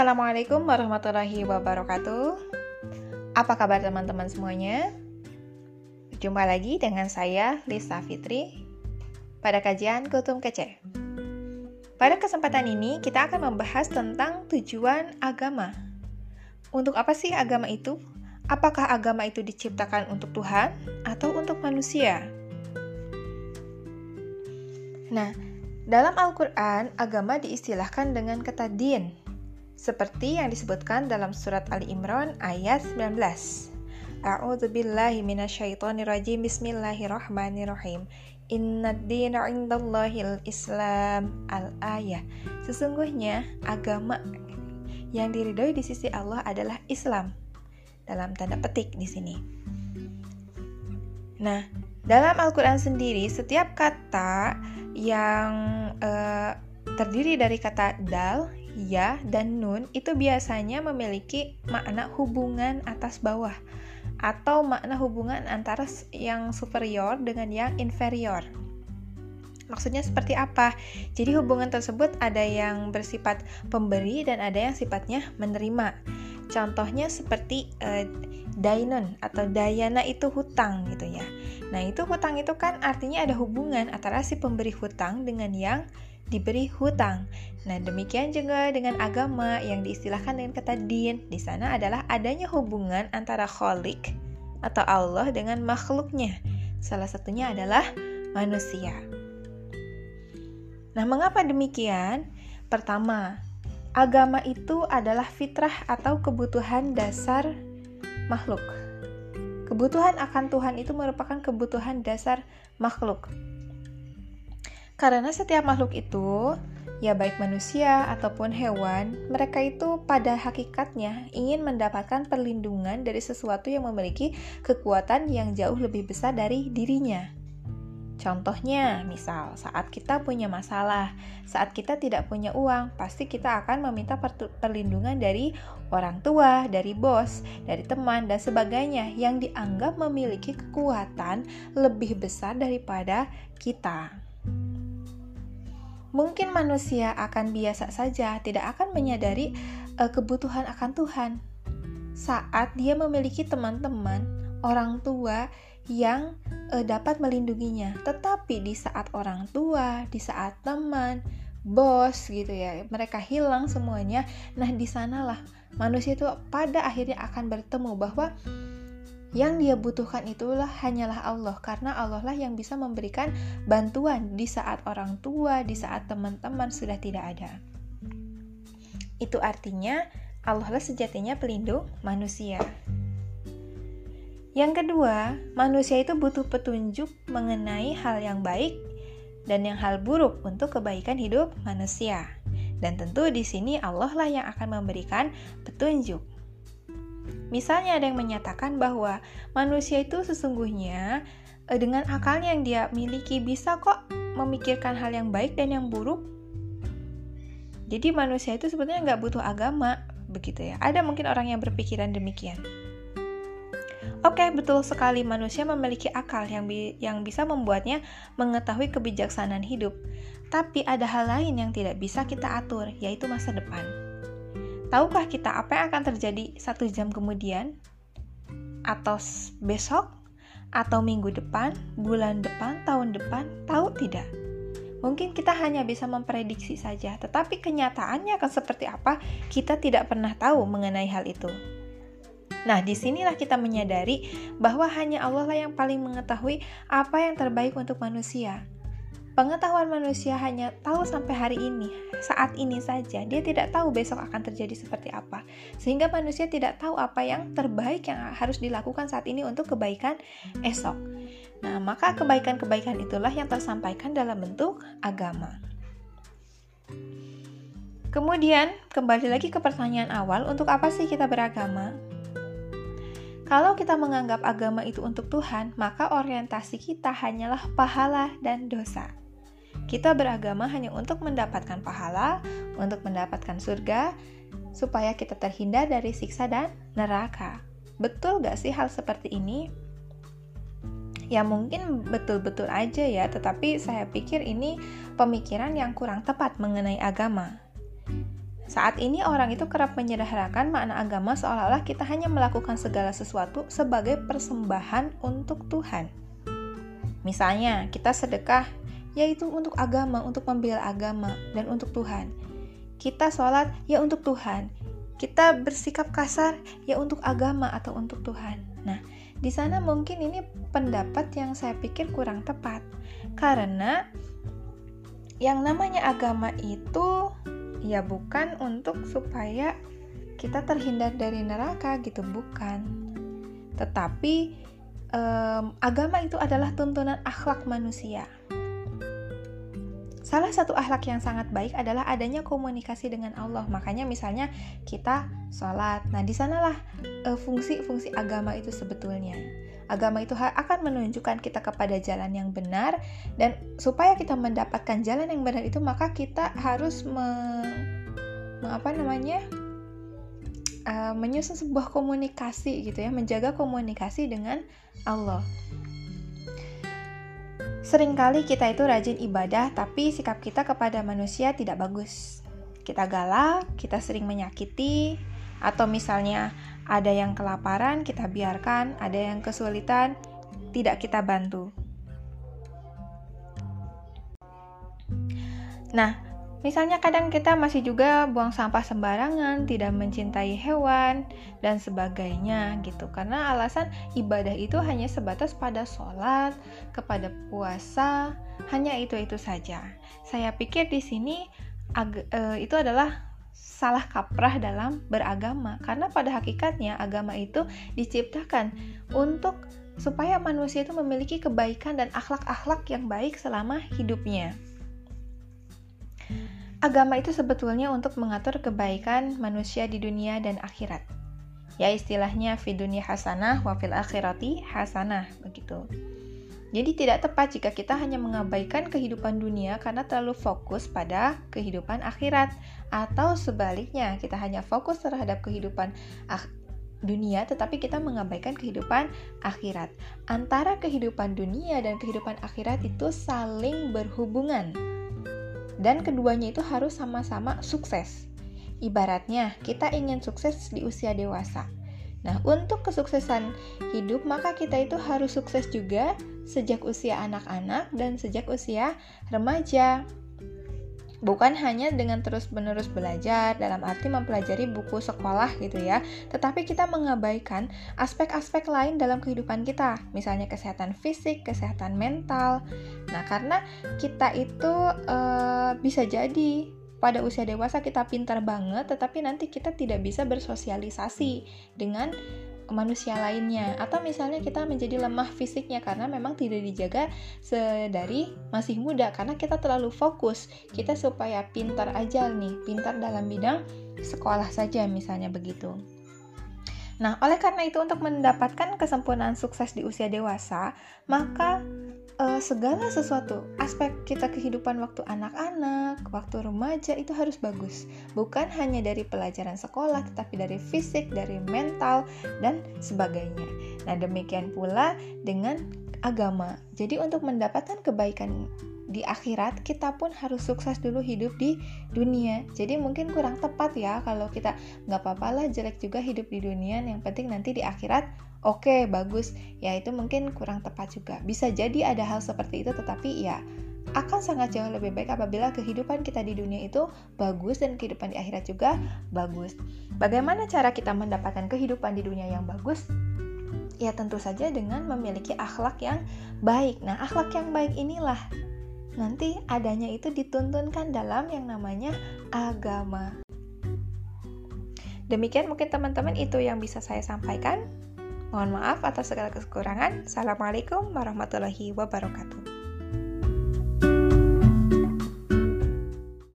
Assalamualaikum warahmatullahi wabarakatuh. Apa kabar teman-teman semuanya? Jumpa lagi dengan saya Lisa Fitri pada kajian Kutum Kece. Pada kesempatan ini kita akan membahas tentang tujuan agama. Untuk apa sih agama itu? Apakah agama itu diciptakan untuk Tuhan atau untuk manusia? Nah, dalam Al-Quran, agama diistilahkan dengan kata din seperti yang disebutkan dalam surat Ali Imran ayat 19. A'udzu billahi minasyaitonir rajim. Bismillahirrahmanirrahim. Inna dina indallahil Islam al-ayah. Sesungguhnya agama yang diridhoi di sisi Allah adalah Islam. Dalam tanda petik di sini. Nah, dalam Al-Qur'an sendiri setiap kata yang uh, terdiri dari kata dal ya, dan nun itu biasanya memiliki makna hubungan atas bawah atau makna hubungan antara yang superior dengan yang inferior. Maksudnya seperti apa? Jadi hubungan tersebut ada yang bersifat pemberi dan ada yang sifatnya menerima. Contohnya seperti uh, dainon atau dayana itu hutang gitu ya. Nah, itu hutang itu kan artinya ada hubungan antara si pemberi hutang dengan yang diberi hutang. Nah, demikian juga dengan agama yang diistilahkan dengan kata din. Di sana adalah adanya hubungan antara kholik atau Allah dengan makhluknya. Salah satunya adalah manusia. Nah, mengapa demikian? Pertama, agama itu adalah fitrah atau kebutuhan dasar makhluk. Kebutuhan akan Tuhan itu merupakan kebutuhan dasar makhluk. Karena setiap makhluk itu, ya baik manusia ataupun hewan, mereka itu pada hakikatnya ingin mendapatkan perlindungan dari sesuatu yang memiliki kekuatan yang jauh lebih besar dari dirinya. Contohnya, misal saat kita punya masalah, saat kita tidak punya uang, pasti kita akan meminta perlindungan dari orang tua, dari bos, dari teman, dan sebagainya yang dianggap memiliki kekuatan lebih besar daripada kita. Mungkin manusia akan biasa saja, tidak akan menyadari uh, kebutuhan akan Tuhan. Saat dia memiliki teman-teman, orang tua yang uh, dapat melindunginya, tetapi di saat orang tua, di saat teman, bos gitu ya, mereka hilang semuanya. Nah, di sanalah manusia itu pada akhirnya akan bertemu bahwa yang dia butuhkan itulah hanyalah Allah karena Allah lah yang bisa memberikan bantuan di saat orang tua, di saat teman-teman sudah tidak ada. Itu artinya Allah lah sejatinya pelindung manusia. Yang kedua, manusia itu butuh petunjuk mengenai hal yang baik dan yang hal buruk untuk kebaikan hidup manusia. Dan tentu di sini Allah lah yang akan memberikan petunjuk. Misalnya ada yang menyatakan bahwa manusia itu sesungguhnya eh, dengan akalnya yang dia miliki bisa kok memikirkan hal yang baik dan yang buruk. Jadi manusia itu sebetulnya nggak butuh agama, begitu ya. Ada mungkin orang yang berpikiran demikian. Oke, betul sekali manusia memiliki akal yang bi yang bisa membuatnya mengetahui kebijaksanaan hidup. Tapi ada hal lain yang tidak bisa kita atur, yaitu masa depan. Tahukah kita apa yang akan terjadi satu jam kemudian? Atau besok? Atau minggu depan? Bulan depan? Tahun depan? Tahu tidak? Mungkin kita hanya bisa memprediksi saja, tetapi kenyataannya akan seperti apa, kita tidak pernah tahu mengenai hal itu. Nah, di sinilah kita menyadari bahwa hanya Allah lah yang paling mengetahui apa yang terbaik untuk manusia. Pengetahuan manusia hanya tahu sampai hari ini, saat ini saja. Dia tidak tahu besok akan terjadi seperti apa. Sehingga manusia tidak tahu apa yang terbaik yang harus dilakukan saat ini untuk kebaikan esok. Nah, maka kebaikan-kebaikan itulah yang tersampaikan dalam bentuk agama. Kemudian, kembali lagi ke pertanyaan awal, untuk apa sih kita beragama? Kalau kita menganggap agama itu untuk Tuhan, maka orientasi kita hanyalah pahala dan dosa. Kita beragama hanya untuk mendapatkan pahala, untuk mendapatkan surga, supaya kita terhindar dari siksa dan neraka. Betul gak sih hal seperti ini? Ya mungkin betul-betul aja ya, tetapi saya pikir ini pemikiran yang kurang tepat mengenai agama. Saat ini orang itu kerap menyederhanakan makna agama seolah-olah kita hanya melakukan segala sesuatu sebagai persembahan untuk Tuhan. Misalnya, kita sedekah yaitu untuk agama, untuk membela agama dan untuk Tuhan. Kita sholat ya untuk Tuhan. Kita bersikap kasar ya untuk agama atau untuk Tuhan. Nah, di sana mungkin ini pendapat yang saya pikir kurang tepat. Karena yang namanya agama itu ya bukan untuk supaya kita terhindar dari neraka gitu bukan tetapi um, agama itu adalah tuntunan akhlak manusia Salah satu akhlak yang sangat baik adalah adanya komunikasi dengan Allah. Makanya misalnya kita sholat. Nah, di sanalah uh, fungsi-fungsi agama itu sebetulnya. Agama itu akan menunjukkan kita kepada jalan yang benar dan supaya kita mendapatkan jalan yang benar itu maka kita harus me, me apa namanya? Uh, menyusun sebuah komunikasi gitu ya, menjaga komunikasi dengan Allah. Seringkali kita itu rajin ibadah, tapi sikap kita kepada manusia tidak bagus. Kita galak, kita sering menyakiti, atau misalnya ada yang kelaparan, kita biarkan, ada yang kesulitan, tidak kita bantu. Nah, misalnya kadang kita masih juga buang sampah sembarangan, tidak mencintai hewan, dan sebagainya gitu. Karena alasan ibadah itu hanya sebatas pada sholat, kepada puasa, hanya itu-itu saja. Saya pikir di sini uh, itu adalah salah kaprah dalam beragama karena pada hakikatnya agama itu diciptakan untuk supaya manusia itu memiliki kebaikan dan akhlak-akhlak yang baik selama hidupnya. Agama itu sebetulnya untuk mengatur kebaikan manusia di dunia dan akhirat. Ya istilahnya fi dunia hasanah wa fil akhirati hasanah begitu. Jadi tidak tepat jika kita hanya mengabaikan kehidupan dunia karena terlalu fokus pada kehidupan akhirat atau sebaliknya kita hanya fokus terhadap kehidupan dunia tetapi kita mengabaikan kehidupan akhirat. Antara kehidupan dunia dan kehidupan akhirat itu saling berhubungan. Dan keduanya itu harus sama-sama sukses. Ibaratnya, kita ingin sukses di usia dewasa. Nah, untuk kesuksesan hidup, maka kita itu harus sukses juga sejak usia anak-anak dan sejak usia remaja. Bukan hanya dengan terus-menerus belajar dalam arti mempelajari buku sekolah gitu ya, tetapi kita mengabaikan aspek-aspek lain dalam kehidupan kita, misalnya kesehatan fisik, kesehatan mental. Nah, karena kita itu uh, bisa jadi pada usia dewasa kita pintar banget, tetapi nanti kita tidak bisa bersosialisasi dengan manusia lainnya. Atau misalnya kita menjadi lemah fisiknya karena memang tidak dijaga sedari masih muda. Karena kita terlalu fokus. Kita supaya pintar aja nih. Pintar dalam bidang sekolah saja misalnya begitu. Nah, oleh karena itu untuk mendapatkan kesempurnaan sukses di usia dewasa, maka uh, segala sesuatu aspek kita kehidupan waktu anak-anak, waktu remaja itu harus bagus. Bukan hanya dari pelajaran sekolah, tetapi dari fisik, dari mental dan sebagainya. Nah, demikian pula dengan agama. Jadi untuk mendapatkan kebaikan di akhirat kita pun harus sukses dulu hidup di dunia jadi mungkin kurang tepat ya kalau kita nggak apa-apa lah jelek juga hidup di dunia yang penting nanti di akhirat oke okay, bagus ya itu mungkin kurang tepat juga bisa jadi ada hal seperti itu tetapi ya akan sangat jauh lebih baik apabila kehidupan kita di dunia itu bagus dan kehidupan di akhirat juga bagus. Bagaimana cara kita mendapatkan kehidupan di dunia yang bagus? Ya tentu saja dengan memiliki akhlak yang baik. Nah, akhlak yang baik inilah nanti adanya itu dituntunkan dalam yang namanya agama. Demikian mungkin teman-teman itu yang bisa saya sampaikan. Mohon maaf atas segala kekurangan. Assalamualaikum warahmatullahi wabarakatuh.